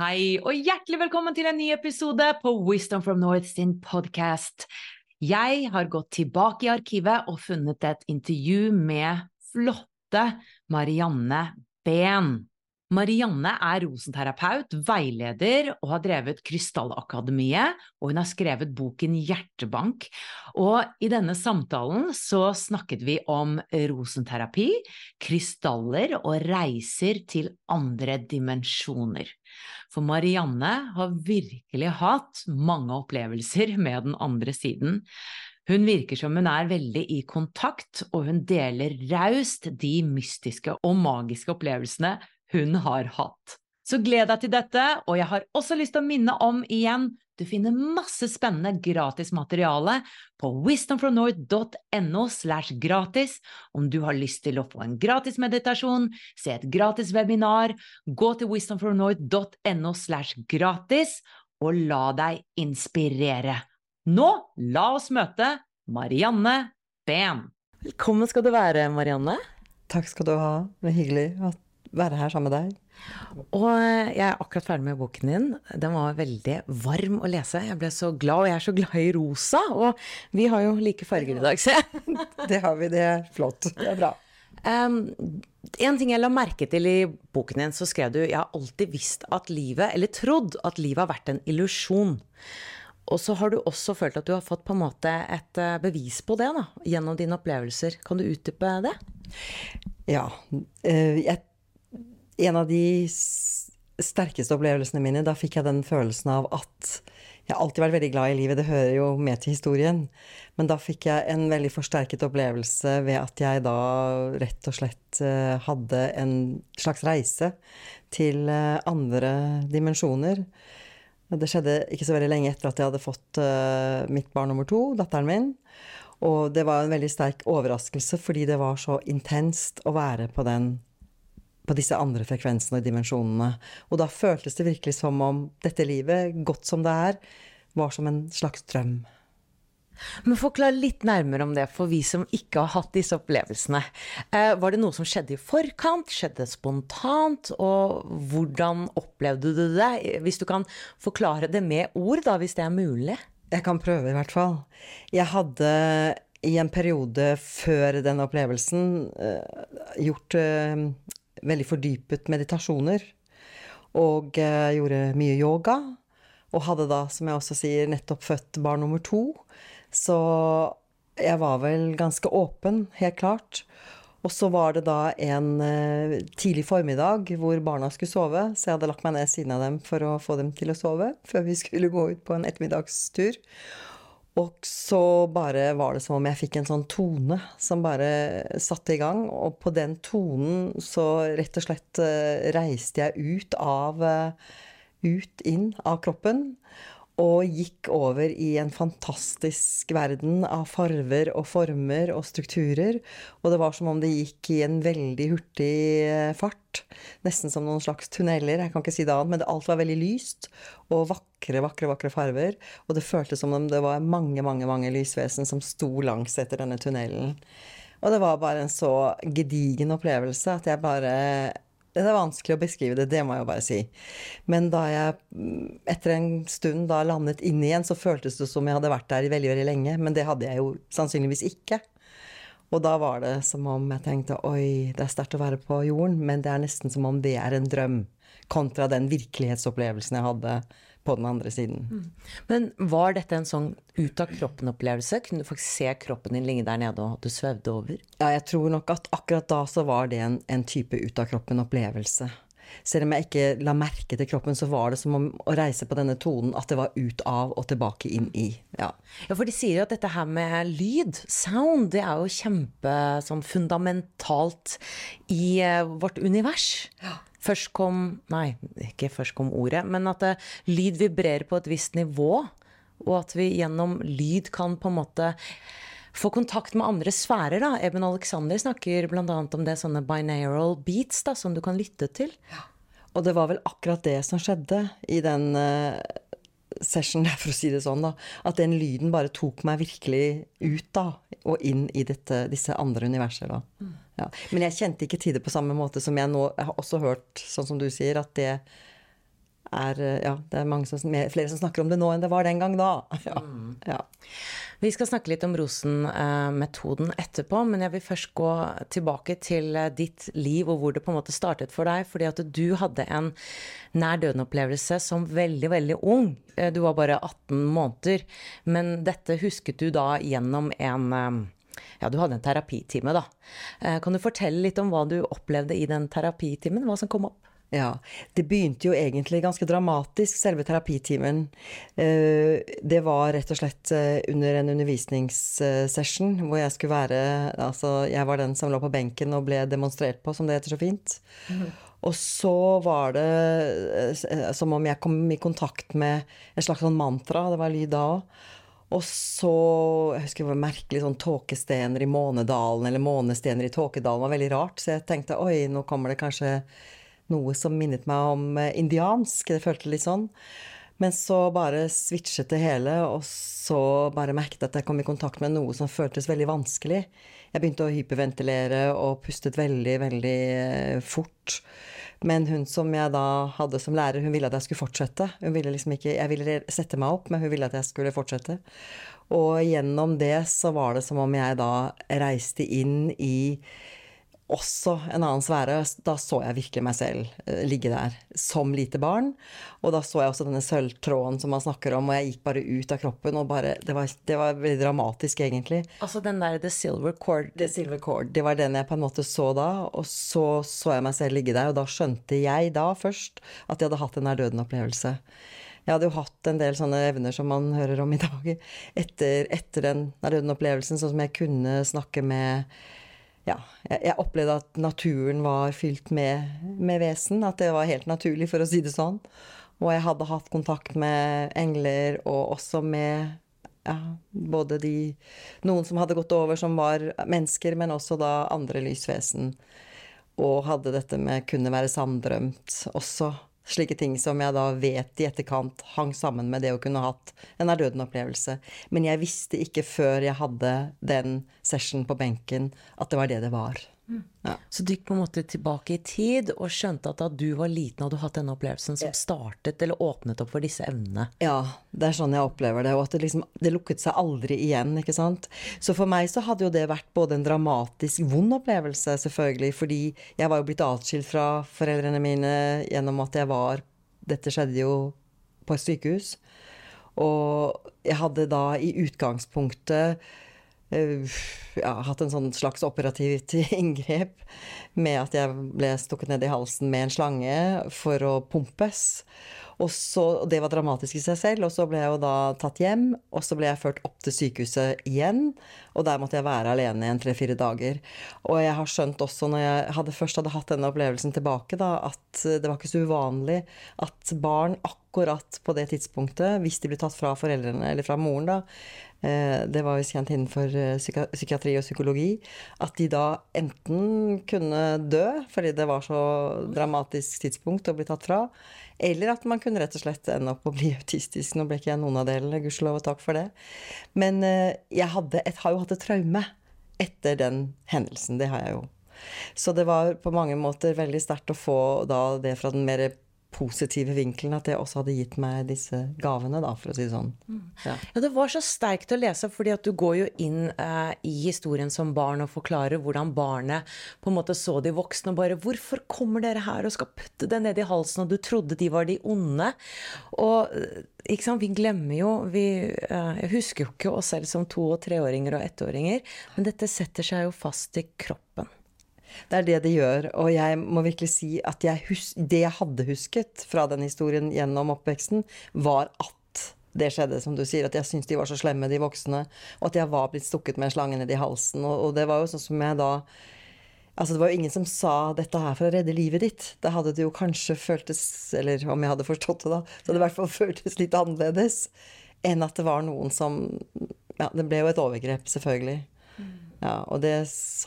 Hei, og hjertelig velkommen til en ny episode på Wisdom from North sin podkast. Jeg har gått tilbake i arkivet og funnet et intervju med flotte Marianne Behn. Marianne er rosenterapeut, veileder og har drevet Krystallakademiet, og hun har skrevet boken Hjertebank. Og i denne samtalen så snakket vi om rosenterapi, krystaller og reiser til andre dimensjoner. For Marianne har virkelig hatt mange opplevelser med den andre siden. Hun virker som hun er veldig i kontakt, og hun deler raust de mystiske og magiske opplevelsene hun har hatt. Så gled deg til dette, og jeg har også lyst til å minne om igjen, du finner masse spennende gratis materiale på wisdomfromnorth.no slash gratis om du har lyst til å få en gratis meditasjon, se et gratis webinar, gå til wisdomfromnorth.no slash gratis og la deg inspirere. Nå, la oss møte Marianne Behn. Velkommen skal du være, Marianne. Takk skal du ha. Det er hyggelig å være her sammen med deg. Og eh, jeg er akkurat ferdig med boken din. Den var veldig varm å lese. Jeg ble så glad, og jeg er så glad i rosa. Og vi har jo like farger i dag, se. Det har vi, det er flott. Det er bra. Um, en ting jeg la merke til i boken din, så skrev du jeg har alltid visst at livet, eller trodd at livet har vært en illusjon. Og så har du også følt at du har fått på en måte et eh, bevis på det da, gjennom dine opplevelser. Kan du utdype det? Ja. Eh, jeg en av de sterkeste opplevelsene mine, da fikk jeg den følelsen av at jeg har alltid vært veldig glad i livet, det hører jo med til historien. Men da fikk jeg en veldig forsterket opplevelse ved at jeg da rett og slett eh, hadde en slags reise til eh, andre dimensjoner. Det skjedde ikke så veldig lenge etter at jeg hadde fått eh, mitt barn nummer to, datteren min. Og det var en veldig sterk overraskelse fordi det var så intenst å være på den på disse andre frekvensene og dimensjonene. Og da føltes det virkelig som om dette livet, godt som det er, var som en slags drøm. Men Forklar litt nærmere om det for vi som ikke har hatt disse opplevelsene. Eh, var det noe som skjedde i forkant? Skjedde det spontant? Og hvordan opplevde du det? Hvis du kan forklare det med ord, da, hvis det er mulig? Jeg kan prøve, i hvert fall. Jeg hadde i en periode før den opplevelsen eh, gjort eh, veldig fordypet meditasjoner. Og eh, gjorde mye yoga. Og hadde da, som jeg også sier, nettopp født barn nummer to. Så jeg var vel ganske åpen, helt klart. Og så var det da en eh, tidlig formiddag hvor barna skulle sove, så jeg hadde lagt meg ned siden av dem for å få dem til å sove før vi skulle gå ut på en ettermiddagstur. Og så bare var det som om jeg fikk en sånn tone som bare satte i gang. Og på den tonen så rett og slett eh, reiste jeg ut av eh, Ut, inn av kroppen. Og gikk over i en fantastisk verden av farver og former og strukturer. Og det var som om det gikk i en veldig hurtig eh, fart. Nesten som noen slags tunneler. Jeg kan ikke si det annet, men alt var veldig lyst. Og vakre, vakre, vakre farver. Og det føltes som om det var mange, mange, mange lysvesen som sto langs etter denne tunnelen. Og det var bare en så gedigen opplevelse at jeg bare det er vanskelig å beskrive det, det må jeg bare si. Men da jeg mm, etter en stund da landet inn igjen, så føltes det som jeg hadde vært der i veldig, veldig lenge. Men det hadde jeg jo sannsynligvis ikke. Og da var det som om jeg tenkte oi, det er sterkt å være på jorden, men det er nesten som om det er en drøm. Kontra den virkelighetsopplevelsen jeg hadde på den andre siden. Mm. Men var dette en sånn ut av kroppen-opplevelse? Kunne du faktisk se kroppen din ligge der nede, og at du svevde over? Ja, jeg tror nok at akkurat da så var det en, en type ut av kroppen-opplevelse. Selv om jeg ikke la merke til kroppen, så var det som om å reise på denne tonen at det var ut av og tilbake inn i. Ja, ja for de sier jo at dette her med lyd, sound, det er jo kjempe sånn fundamentalt i uh, vårt univers. Ja først kom Nei, ikke først kom ordet, men at eh, lyd vibrerer på et visst nivå. Og at vi gjennom lyd kan på en måte få kontakt med andre sfærer. da. Eben Alexander snakker bl.a. om det sånne binaural beats da, som du kan lytte til. Ja. Og det var vel akkurat det som skjedde i den uh, session, for å si det sånn, da. At den lyden bare tok meg virkelig ut, da. Og inn i dette, disse andre universer, da. Mm. Ja. Men jeg kjente ikke til det på samme måte som jeg nå Jeg har også hørt, sånn som du sier, at det er Ja, det er som, flere som snakker om det nå enn det var den gang da. Ja. Mm. ja. Vi skal snakke litt om Rosen-metoden etterpå, men jeg vil først gå tilbake til eh, ditt liv og hvor det på en måte startet for deg. Fordi at du hadde en nær døden-opplevelse som veldig, veldig ung. Eh, du var bare 18 måneder. Men dette husket du da gjennom en eh, ja, du hadde en terapitime, da. Eh, kan du fortelle litt om hva du opplevde i den terapitimen? Hva som kom opp? Ja. Det begynte jo egentlig ganske dramatisk, selve terapitimen. Eh, det var rett og slett eh, under en undervisningssession hvor jeg skulle være Altså, jeg var den som lå på benken og ble demonstrert på, som det heter så fint. Mm. Og så var det som om jeg kom i kontakt med et slags sånn mantra. Det var lyd da òg. Og så Jeg husker det var merkelig sånn tåkestener i Månedalen, eller månestener i Tåkedalen. var veldig rart. Så jeg tenkte oi, nå kommer det kanskje noe som minnet meg om eh, indiansk. Det føltes litt sånn. Men så bare switchet det hele, og så bare merket at jeg kom i kontakt med noe som føltes veldig vanskelig. Jeg begynte å hyperventilere og pustet veldig, veldig eh, fort. Men hun som jeg da hadde som lærer, hun ville at jeg skulle fortsette. Hun ville liksom ikke, Jeg ville sette meg opp, men hun ville at jeg skulle fortsette. Og gjennom det så var det som om jeg da reiste inn i også en annen sfære. Da så jeg virkelig meg selv uh, ligge der som lite barn. Og da så jeg også denne sølvtråden som man snakker om, og jeg gikk bare ut av kroppen. og bare, Det var, det var veldig dramatisk, egentlig. Altså den der The Silver Cord? The Silver Cord. Det var den jeg på en måte så da. Og så så jeg meg selv ligge der, og da skjønte jeg da først at jeg hadde hatt en nær døden-opplevelse. Jeg hadde jo hatt en del sånne evner som man hører om i dag, etter, etter den nær døden-opplevelsen, sånn som jeg kunne snakke med ja, jeg, opplevde at naturen var fylt med, med, vesen. At det var helt naturlig, for å si det sånn. Og jeg hadde hatt kontakt med engler, og også med ja, både de Noen som hadde gått over som var mennesker, men også da andre lysvesen. Og hadde dette med kunne være sanndrømt også. Slike ting som jeg da vet i etterkant hang sammen med det å kunne hatt en nær døden-opplevelse. Men jeg visste ikke før jeg hadde den session på benken, at det var det det var. Ja. Så du gikk på en måte tilbake i tid og skjønte at da du var liten, hadde du hatt denne opplevelsen som startet eller åpnet opp for disse evnene? Ja, det er sånn jeg opplever det. Og at det liksom Det lukket seg aldri igjen, ikke sant. Så for meg så hadde jo det vært både en dramatisk vond opplevelse, selvfølgelig, fordi jeg var jo blitt atskilt fra foreldrene mine gjennom at jeg var Dette skjedde jo på et sykehus. Og jeg hadde da i utgangspunktet ja, hatt en sånn slags operativt inngrep med at jeg ble stukket ned i halsen med en slange for å pumpes. Og, så, og det var dramatisk i seg selv. Og så ble jeg jo da tatt hjem, og så ble jeg ført opp til sykehuset igjen. Og der måtte jeg være alene i en tre-fire dager. Og jeg har skjønt også, når jeg hadde, først hadde hatt denne opplevelsen tilbake, da, at det var ikke så uvanlig at barn akkurat på det tidspunktet, hvis de ble tatt fra foreldrene eller fra moren, da, Eh, det var jo kjent innenfor eh, psykiatri og psykologi, at de da enten kunne dø fordi det var så dramatisk tidspunkt å bli tatt fra, eller at man kunne rett og slett ende opp å bli autistisk. Nå ble ikke jeg noen av delene, gudskjelov og takk for det. Men eh, jeg hadde et, har jo hatt et traume etter den hendelsen. Det har jeg jo. Så det var på mange måter veldig sterkt å få da det fra den mer positive vinkelen at det også hadde gitt meg disse gavene, da, for å si det sånn. Mm. Ja. ja det var så sterkt å lese, fordi at du går jo inn eh, i historien som barn og forklarer hvordan barnet på en måte så de voksne og bare 'Hvorfor kommer dere her og skal putte det ned i halsen?' Og du trodde de var de onde. Og eh, ikke sant, vi glemmer jo vi, eh, Jeg husker jo ikke oss selv som to- og treåringer og ettåringer, men dette setter seg jo fast i kroppen. Det er det det gjør. Og jeg må virkelig si at jeg det jeg hadde husket fra den historien gjennom oppveksten, var at det skjedde, som du sier. At jeg syntes de var så slemme, de voksne. Og at jeg var blitt stukket med en slange ned i halsen. Og, og, det var jo sånn som jeg da Altså, det var jo ingen som sa 'dette her for å redde livet ditt'. Da hadde det jo kanskje føltes Eller om jeg hadde forstått det, da. Så hadde i hvert fall føltes litt annerledes enn at det var noen som Ja, det ble jo et overgrep, selvfølgelig. Ja, og det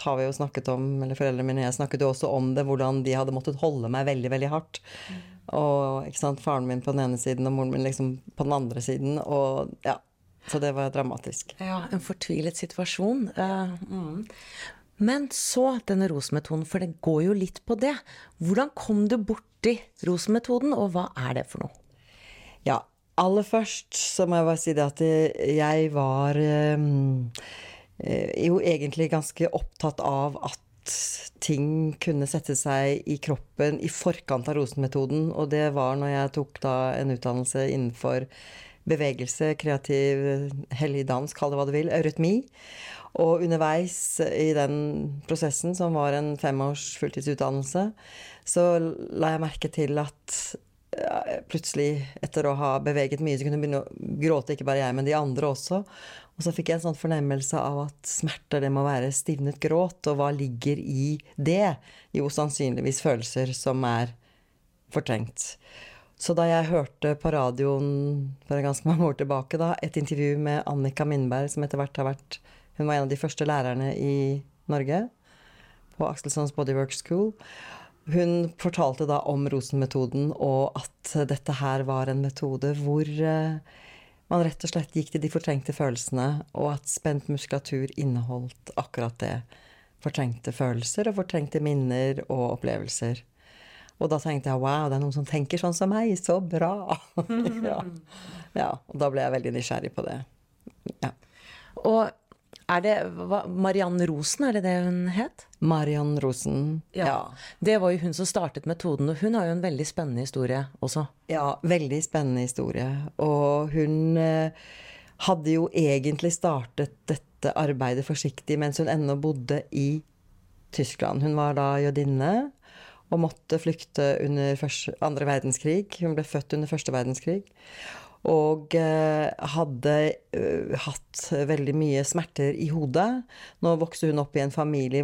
har vi jo snakket om, eller foreldrene mine og jeg snakket jo også om det, hvordan de hadde måttet holde meg veldig, veldig hardt. Og ikke sant, faren min på den ene siden og moren min liksom på den andre siden. Og ja, så det var dramatisk. Ja, en fortvilet situasjon. Uh, mm. Men så denne rosemetoden, for det går jo litt på det. Hvordan kom du borti rosemetoden, og hva er det for noe? Ja, aller først så må jeg bare si det at jeg var um, jo egentlig ganske opptatt av at ting kunne sette seg i kroppen i forkant av rosenmetoden. Og det var når jeg tok da en utdannelse innenfor bevegelse, kreativ helligdans, kall det hva du vil, eurytmi. Og underveis i den prosessen, som var en femårs fulltidsutdannelse, så la jeg merke til at plutselig, etter å ha beveget mye, så kunne jeg begynne å gråte, ikke bare jeg, men de andre også. Og så fikk jeg en sånn fornemmelse av at smerter, det må være stivnet gråt, og hva ligger i det? Jo, sannsynligvis følelser som er fortrengt. Så da jeg hørte på radioen for ganske mange år tilbake, da, et intervju med Annika Mindberg, som etter hvert har vært Hun var en av de første lærerne i Norge på Akselsons Bodywork School. Hun fortalte da om Rosen-metoden, og at dette her var en metode hvor eh, man rett og slett gikk til de fortrengte følelsene, og at spent muskulatur inneholdt akkurat det. Fortrengte følelser og fortrengte minner og opplevelser. Og da tenkte jeg wow, det er noen som tenker sånn som meg, så bra! ja. ja. Og da ble jeg veldig nysgjerrig på det. Ja. Og er det hva, Mariann Rosen, er det det hun het? Mariann Rosen, ja. ja. Det var jo hun som startet metoden, og hun har jo en veldig spennende historie også. Ja, veldig spennende historie. Og hun eh, hadde jo egentlig startet dette arbeidet forsiktig mens hun ennå bodde i Tyskland. Hun var da jødinne og måtte flykte under første, andre verdenskrig. Hun ble født under første verdenskrig. Og eh, hadde uh, hatt veldig mye smerter i hodet. Nå vokste hun opp i en familie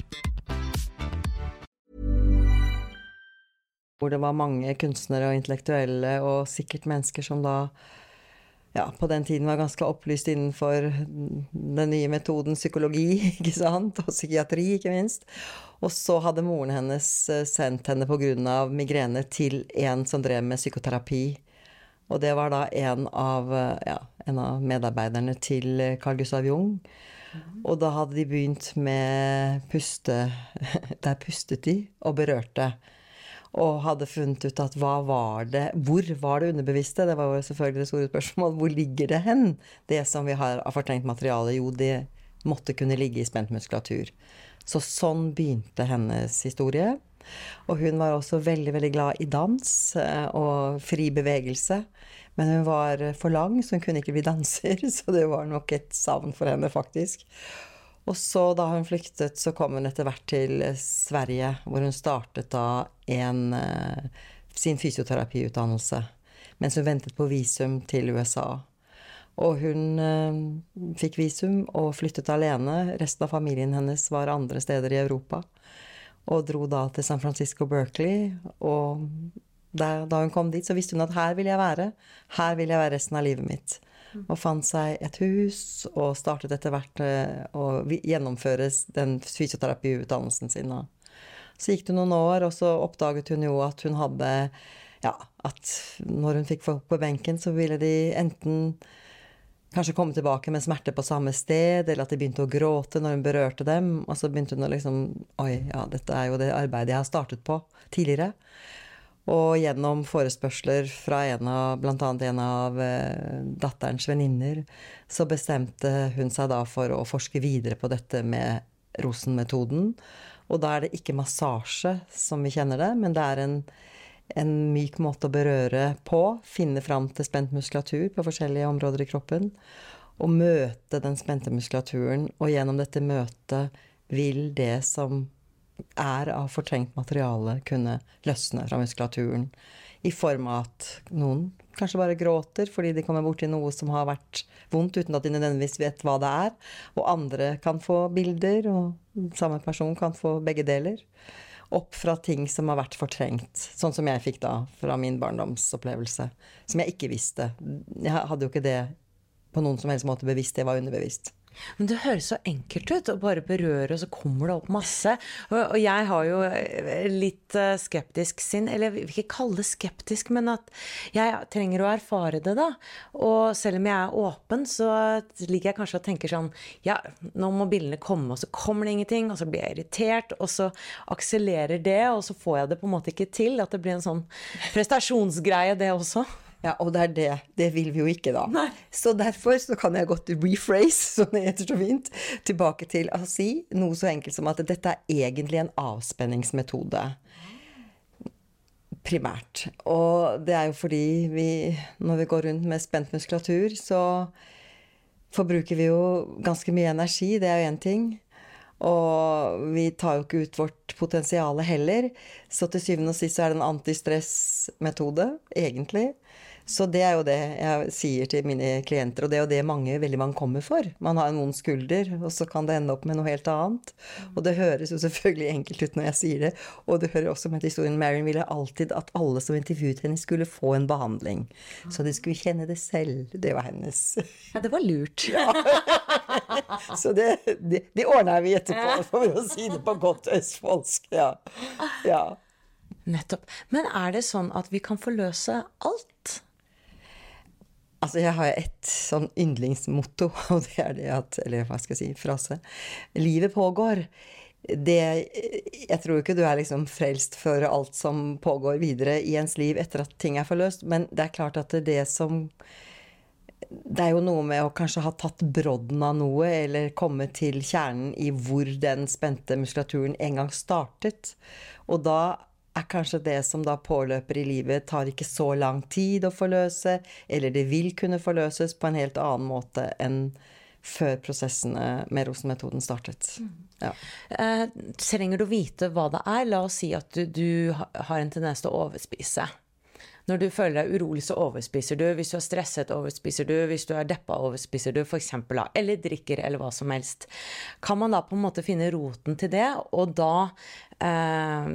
Hvor det var mange kunstnere og intellektuelle og sikkert mennesker som da ja, på den tiden var ganske opplyst innenfor den nye metoden psykologi, ikke sant, og psykiatri, ikke minst. Og så hadde moren hennes eh, sendt henne pga. migrene til en som drev med psykoterapi og det var da en av, ja, en av medarbeiderne til Carl Gustav Jung. Og da hadde de begynt med puste Der pustet de og berørte. Og hadde funnet ut at hva var det Hvor var det underbevisste? Det var jo selvfølgelig det store spørsmålet. Hvor ligger det hen, det som vi har av fortrengt materiale? Jo, det måtte kunne ligge i spent muskulatur. Så sånn begynte hennes historie. Og hun var også veldig, veldig glad i dans eh, og fri bevegelse. Men hun var for lang, så hun kunne ikke bli danser. Så det var nok et savn for henne, faktisk. Og så, da hun flyktet, så kom hun etter hvert til Sverige, hvor hun startet da en eh, sin fysioterapiutdannelse. Mens hun ventet på visum til USA. Og hun eh, fikk visum og flyttet alene. Resten av familien hennes var andre steder i Europa. Og dro da til San Francisco Berkeley. Og da, da hun kom dit, så visste hun at her vil jeg være. Her vil jeg være resten av livet mitt. Og fant seg et hus, og startet etter hvert eh, å gjennomføre den fysioterapiutdannelsen sin. Så gikk det noen år, og så oppdaget hun jo at hun hadde Ja, at når hun fikk folk på benken, så ville de enten kanskje komme tilbake med smerte på samme sted, eller at de begynte å gråte når hun berørte dem. Og så begynte hun å liksom Oi, ja, dette er jo det arbeidet jeg har startet på tidligere. Og gjennom forespørsler fra en av, bl.a. en av eh, datterens venninner, så bestemte hun seg da for å forske videre på dette med Rosen-metoden. Og da er det ikke massasje som vi kjenner det, men det er en en myk måte å berøre på. Finne fram til spent muskulatur på forskjellige områder i kroppen. Og møte den spente muskulaturen. Og gjennom dette møtet vil det som er av fortrengt materiale, kunne løsne fra muskulaturen. I form av at noen kanskje bare gråter fordi de kommer borti noe som har vært vondt, uten at de nødvendigvis vet hva det er. Og andre kan få bilder, og samme person kan få begge deler opp fra ting som har vært fortrengt. Sånn som jeg fikk da fra min barndomsopplevelse. Som jeg ikke visste. Jeg hadde jo ikke det på noen som helst måte bevisst, det var underbevisst. Men det høres så enkelt ut å bare berøre, og så kommer det opp masse. Og, jeg har jo eh, litt eh, skeptisk sinn, eller jeg vil ikke kalle det skeptisk, men at jeg trenger å erfare det, da. Og selv om jeg er åpen, så liker jeg kanskje å tenke sånn Ja, nå må bildene komme, og så kommer det ingenting, og så blir jeg irritert, og så akselerer det, og så får jeg det på en måte ikke til. At det blir en sånn prestasjonsgreie, det også. Ja, og det er det. Det vil vi jo ikke, da. Nei. Så derfor så kan jeg godt rephrase, som det heter så fint, tilbake til å si noe så enkelt som at dette er egentlig en avspenningsmetode. Primært. Og det er jo fordi vi, når vi går rundt med spent muskulatur, så forbruker vi jo ganske mye energi. Det er jo én ting. Og vi tar jo ikke ut vårt potensial heller. Så til syvende og sist så er det en antistressmetode, egentlig. Så det er jo det jeg sier til mine klienter, og det er jo det mange, veldig mange kommer for. Man har en vond skulder, og så kan det ende opp med noe helt annet. Og det høres jo selvfølgelig enkelt ut når jeg sier det, og det hører også med til historien. Marion ville alltid at alle som intervjuet henne, skulle få en behandling. Så de skulle kjenne det selv. Det var hennes. Ja, det var lurt. Ja. Så det, det, det ordna vi etterpå, for å si det på godt østfoldsk. Ja. ja. Nettopp. Men er det sånn at vi kan forløse alt? Altså, jeg har et sånn yndlingsmotto, og det er det at Eller hva skal jeg si frase. Livet pågår. Det Jeg tror ikke du er liksom frelst for alt som pågår videre i ens liv etter at ting er forløst, men det er klart at det, er det som det er jo noe med å kanskje ha tatt brodden av noe, eller komme til kjernen i hvor den spente muskulaturen en gang startet. Og da er kanskje det som da påløper i livet, tar ikke så lang tid å forløse, eller det vil kunne forløses på en helt annen måte enn før prosessene med Rosen-metoden startet. Mm. Ja. Eh, trenger du vite hva det er? La oss si at du, du har en tendens til å overspise. Når du føler deg urolig, så overspiser du. Hvis du er stresset, overspiser du. Hvis du er deppa, overspiser du f.eks. Eller drikker, eller hva som helst. Kan man da på en måte finne roten til det, og da eh,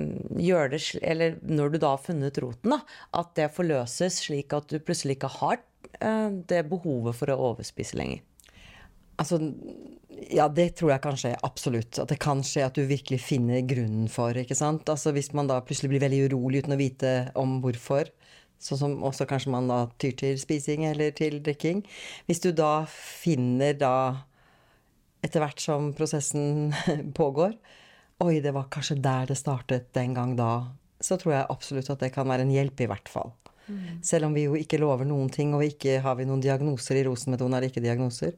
gjøre det Eller når du da har funnet roten, da, at det forløses slik at du plutselig ikke har eh, det behovet for å overspise lenger? Altså, ja, det tror jeg kan skje. Absolutt. At det kan skje at du virkelig finner grunnen for. ikke sant? Altså Hvis man da plutselig blir veldig urolig uten å vite om hvorfor, Sånn som også kanskje man da tyr til spising eller til drikking. Hvis du da finner da etter hvert som prosessen pågår Oi, det var kanskje der det startet den gang da. Så tror jeg absolutt at det kan være en hjelp, i hvert fall. Mm. Selv om vi jo ikke lover noen ting, og ikke har vi noen diagnoser i Rosenmetoden, er det ikke diagnoser.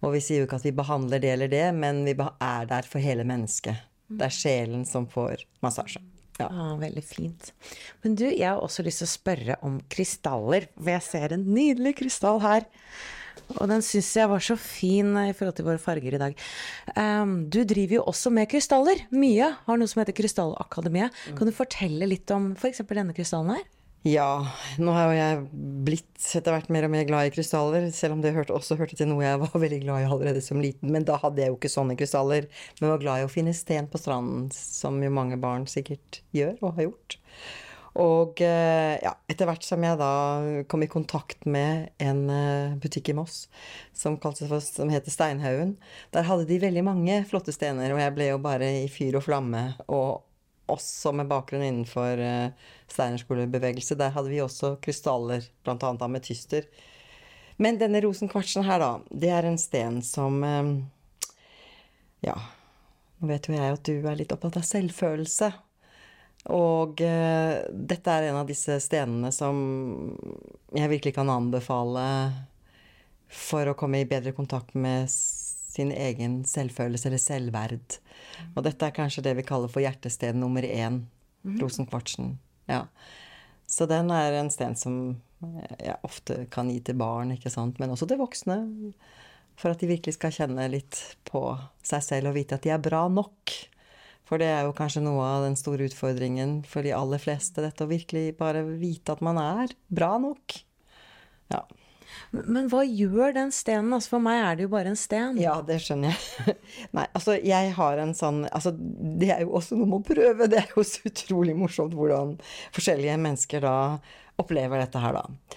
Og vi sier jo ikke at vi behandler det eller det, men vi er der for hele mennesket. Det er sjelen som får massasje. Ja. Ah, veldig fint. Men du, jeg har også lyst til å spørre om krystaller. For jeg ser en nydelig krystall her. Og den syns jeg var så fin i forhold til våre farger i dag. Um, du driver jo også med krystaller. Mye. Har noe som heter Krystallakademiet. Kan du fortelle litt om f.eks. denne krystallen her? Ja, nå har jo jeg blitt etter hvert mer og mer glad i krystaller, selv om det hørte, også hørte til noe jeg var veldig glad i allerede som liten. Men da hadde jeg jo ikke sånne krystaller, men var glad i å finne sten på stranden, som jo mange barn sikkert gjør og har gjort. Og eh, ja, etter hvert som jeg da kom i kontakt med en eh, butikk i Moss som, for, som heter Steinhaugen, der hadde de veldig mange flotte stener, og jeg ble jo bare i fyr og flamme. og også med bakgrunn innenfor uh, steinerskolebevegelse. Der hadde vi også krystaller, bl.a. ametyster. Men denne rosenkvartsen her, da, det er en sten som uh, Ja, nå vet jo jeg at du er litt opptatt av selvfølelse. Og uh, dette er en av disse stenene som jeg virkelig kan anbefale for å komme i bedre kontakt med sin egen selvfølelse eller selvverd. Og dette er kanskje det vi kaller for hjertested nummer én. Mm. Rosenkvartsen. Ja. Så den er en sten som jeg ofte kan gi til barn, ikke sant, men også til voksne. For at de virkelig skal kjenne litt på seg selv og vite at de er bra nok. For det er jo kanskje noe av den store utfordringen for de aller fleste, dette å virkelig bare vite at man er bra nok. Ja. Men hva gjør den stenen? Altså For meg er det jo bare en sten. Ja, det skjønner jeg. Nei, altså jeg har en sånn Altså det er jo også noe med å prøve. Det er jo så utrolig morsomt hvordan forskjellige mennesker da opplever dette her, da.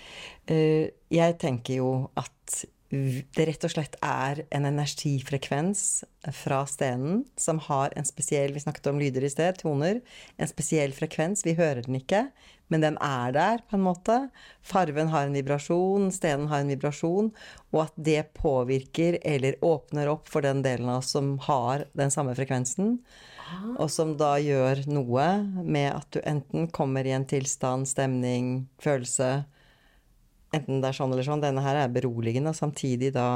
Eh, jeg tenker jo at det rett og slett er en energifrekvens fra stenen som har en spesiell Vi snakket om lyder i sted, toner. En spesiell frekvens. Vi hører den ikke, men den er der, på en måte. Farven har en vibrasjon, stenen har en vibrasjon, og at det påvirker eller åpner opp for den delen av oss som har den samme frekvensen. Og som da gjør noe med at du enten kommer i en tilstand, stemning, følelse enten det er sånn eller sånn. Denne her er beroligende, og samtidig da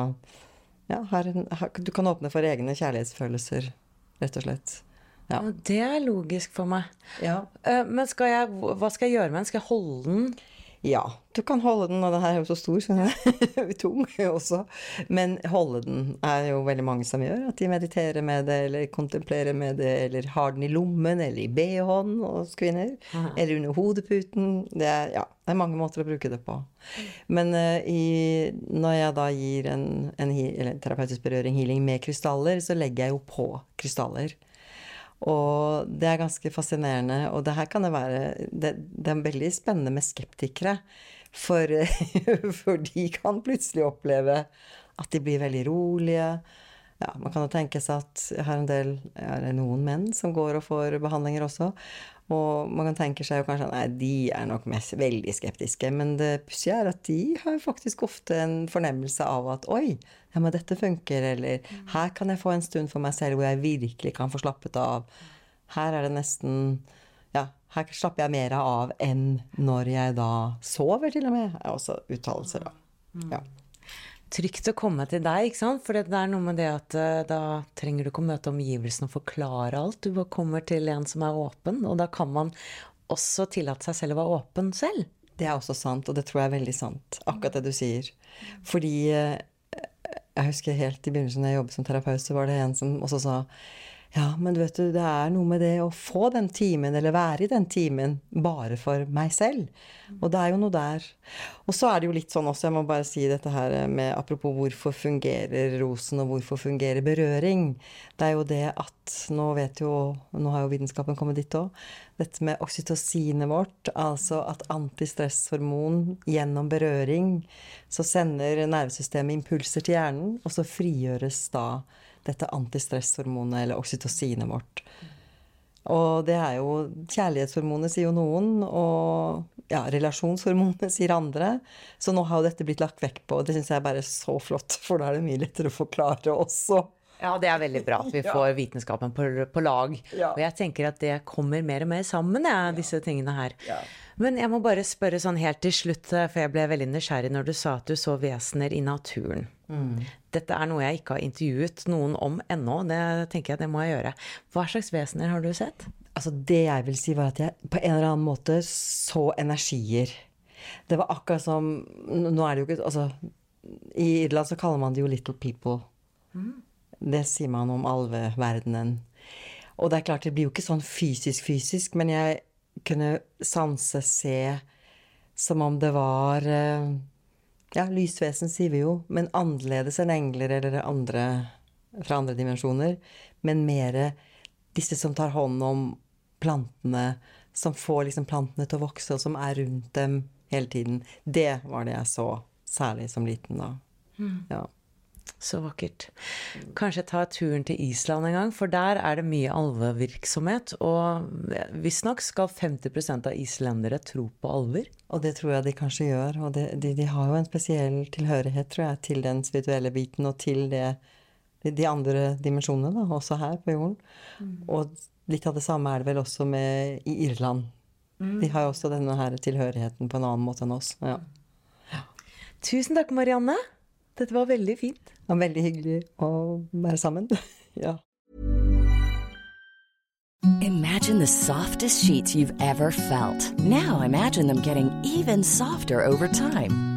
ja, her, har, Du kan åpne for egne kjærlighetsfølelser, rett og slett. Ja. Det er logisk for meg. Ja. Uh, men skal jeg, hva skal jeg gjøre med den? Skal jeg holde den? Ja, du kan holde den, og den her er jo så stor, så den er tung også. Men holde den er jo veldig mange som gjør. At de mediterer med det, eller kontemplerer med det, eller har den i lommen, eller i bh-en hos kvinner. Aha. Eller under hodeputen. Det er, ja, det er mange måter å bruke det på. Men uh, i, når jeg da gir en, en, en terapeutisk berøring, healing, med krystaller, så legger jeg jo på krystaller. Og det er ganske fascinerende. Og det her kan det være Det, det er veldig spennende med skeptikere. For, for, de kan plutselig oppleve at de blir veldig rolige. Ja, man kan jo tenke seg at jeg har en del er har noen menn som går og får behandlinger også. Og man kan tenke seg jo kanskje nei, de er nok mest veldig skeptiske. Men det pussige er at de har faktisk ofte en fornemmelse av at oi, ja, men dette funker. Eller her kan jeg få en stund for meg selv hvor jeg virkelig kan få slappet av. Her er det nesten Ja, her slapper jeg mer av enn når jeg da sover, til og med. er også uttalelser, da. Ja trygt å komme til deg, ikke sant? For det er noe med det at uh, da trenger du ikke å møte omgivelsene og forklare alt. Du bare kommer til en som er åpen, og da kan man også tillate seg selv å være åpen selv. Det er også sant, og det tror jeg er veldig sant. Akkurat det du sier. Fordi uh, jeg husker helt i begynnelsen da jeg jobbet som terapeut, så var det en som også sa ja, men vet du, det er noe med det å få den timen, eller være i den timen, bare for meg selv. Og det er jo noe der. Og så er det jo litt sånn også, jeg må bare si dette her med apropos hvorfor fungerer rosen, og hvorfor fungerer berøring. Det er jo det at Nå vet jo Nå har jo vitenskapen kommet dit òg. Dette med oksytocinet vårt, altså at antistresshormon gjennom berøring, så sender nervesystemet impulser til hjernen, og så frigjøres da dette antistresshormonet, eller oksytocinet vårt. Og det er jo Kjærlighetshormonet, sier jo noen, og ja, relasjonshormonet sier andre. Så nå har jo dette blitt lagt vekk på, og det syns jeg er bare så flott, for da er det mye lettere å forklare også. Ja, det er veldig bra at vi får vitenskapen på, på lag. Ja. Og jeg tenker at det kommer mer og mer sammen, ja, disse tingene her. Men jeg må bare spørre sånn helt til slutt, eh, for jeg ble veldig nysgjerrig når du sa at du så vesener i naturen. Dette er noe jeg ikke har intervjuet noen om ennå. Det tenker jeg det må jeg gjøre. Hva slags vesener har du sett? Altså, det jeg vil si, var at jeg på en eller annen måte så energier. Det var akkurat som Nå er det jo ikke Altså, i Irland så kaller man det jo 'little people'. Det sier man om alveverdenen. Og det er klart, det blir jo ikke sånn fysisk-fysisk, men jeg kunne sanse, se som om det var eh, Ja, lysvesen sier vi jo, men annerledes enn engler eller andre fra andre dimensjoner. Men mer disse som tar hånd om plantene, som får liksom plantene til å vokse, og som er rundt dem hele tiden. Det var det jeg så, særlig som liten da. Ja. Så vakkert. Kanskje ta turen til Island en gang, for der er det mye alvevirksomhet. Og visstnok skal 50% av islendere tro på alver. Og det tror jeg de kanskje gjør. Og de, de, de har jo en spesiell tilhørighet, tror jeg, til den spirituelle biten og til det, de, de andre dimensjonene, da, også her på jorden. Og litt av det samme er det vel også med i Irland. De har jo også denne her tilhørigheten på en annen måte enn oss. Ja. Tusen takk, Marianne. Dette var veldig fint. Det var veldig hyggelig å være sammen. ja. Imagine the softest sheets you've ever felt. Now imagine them getting even softer over time.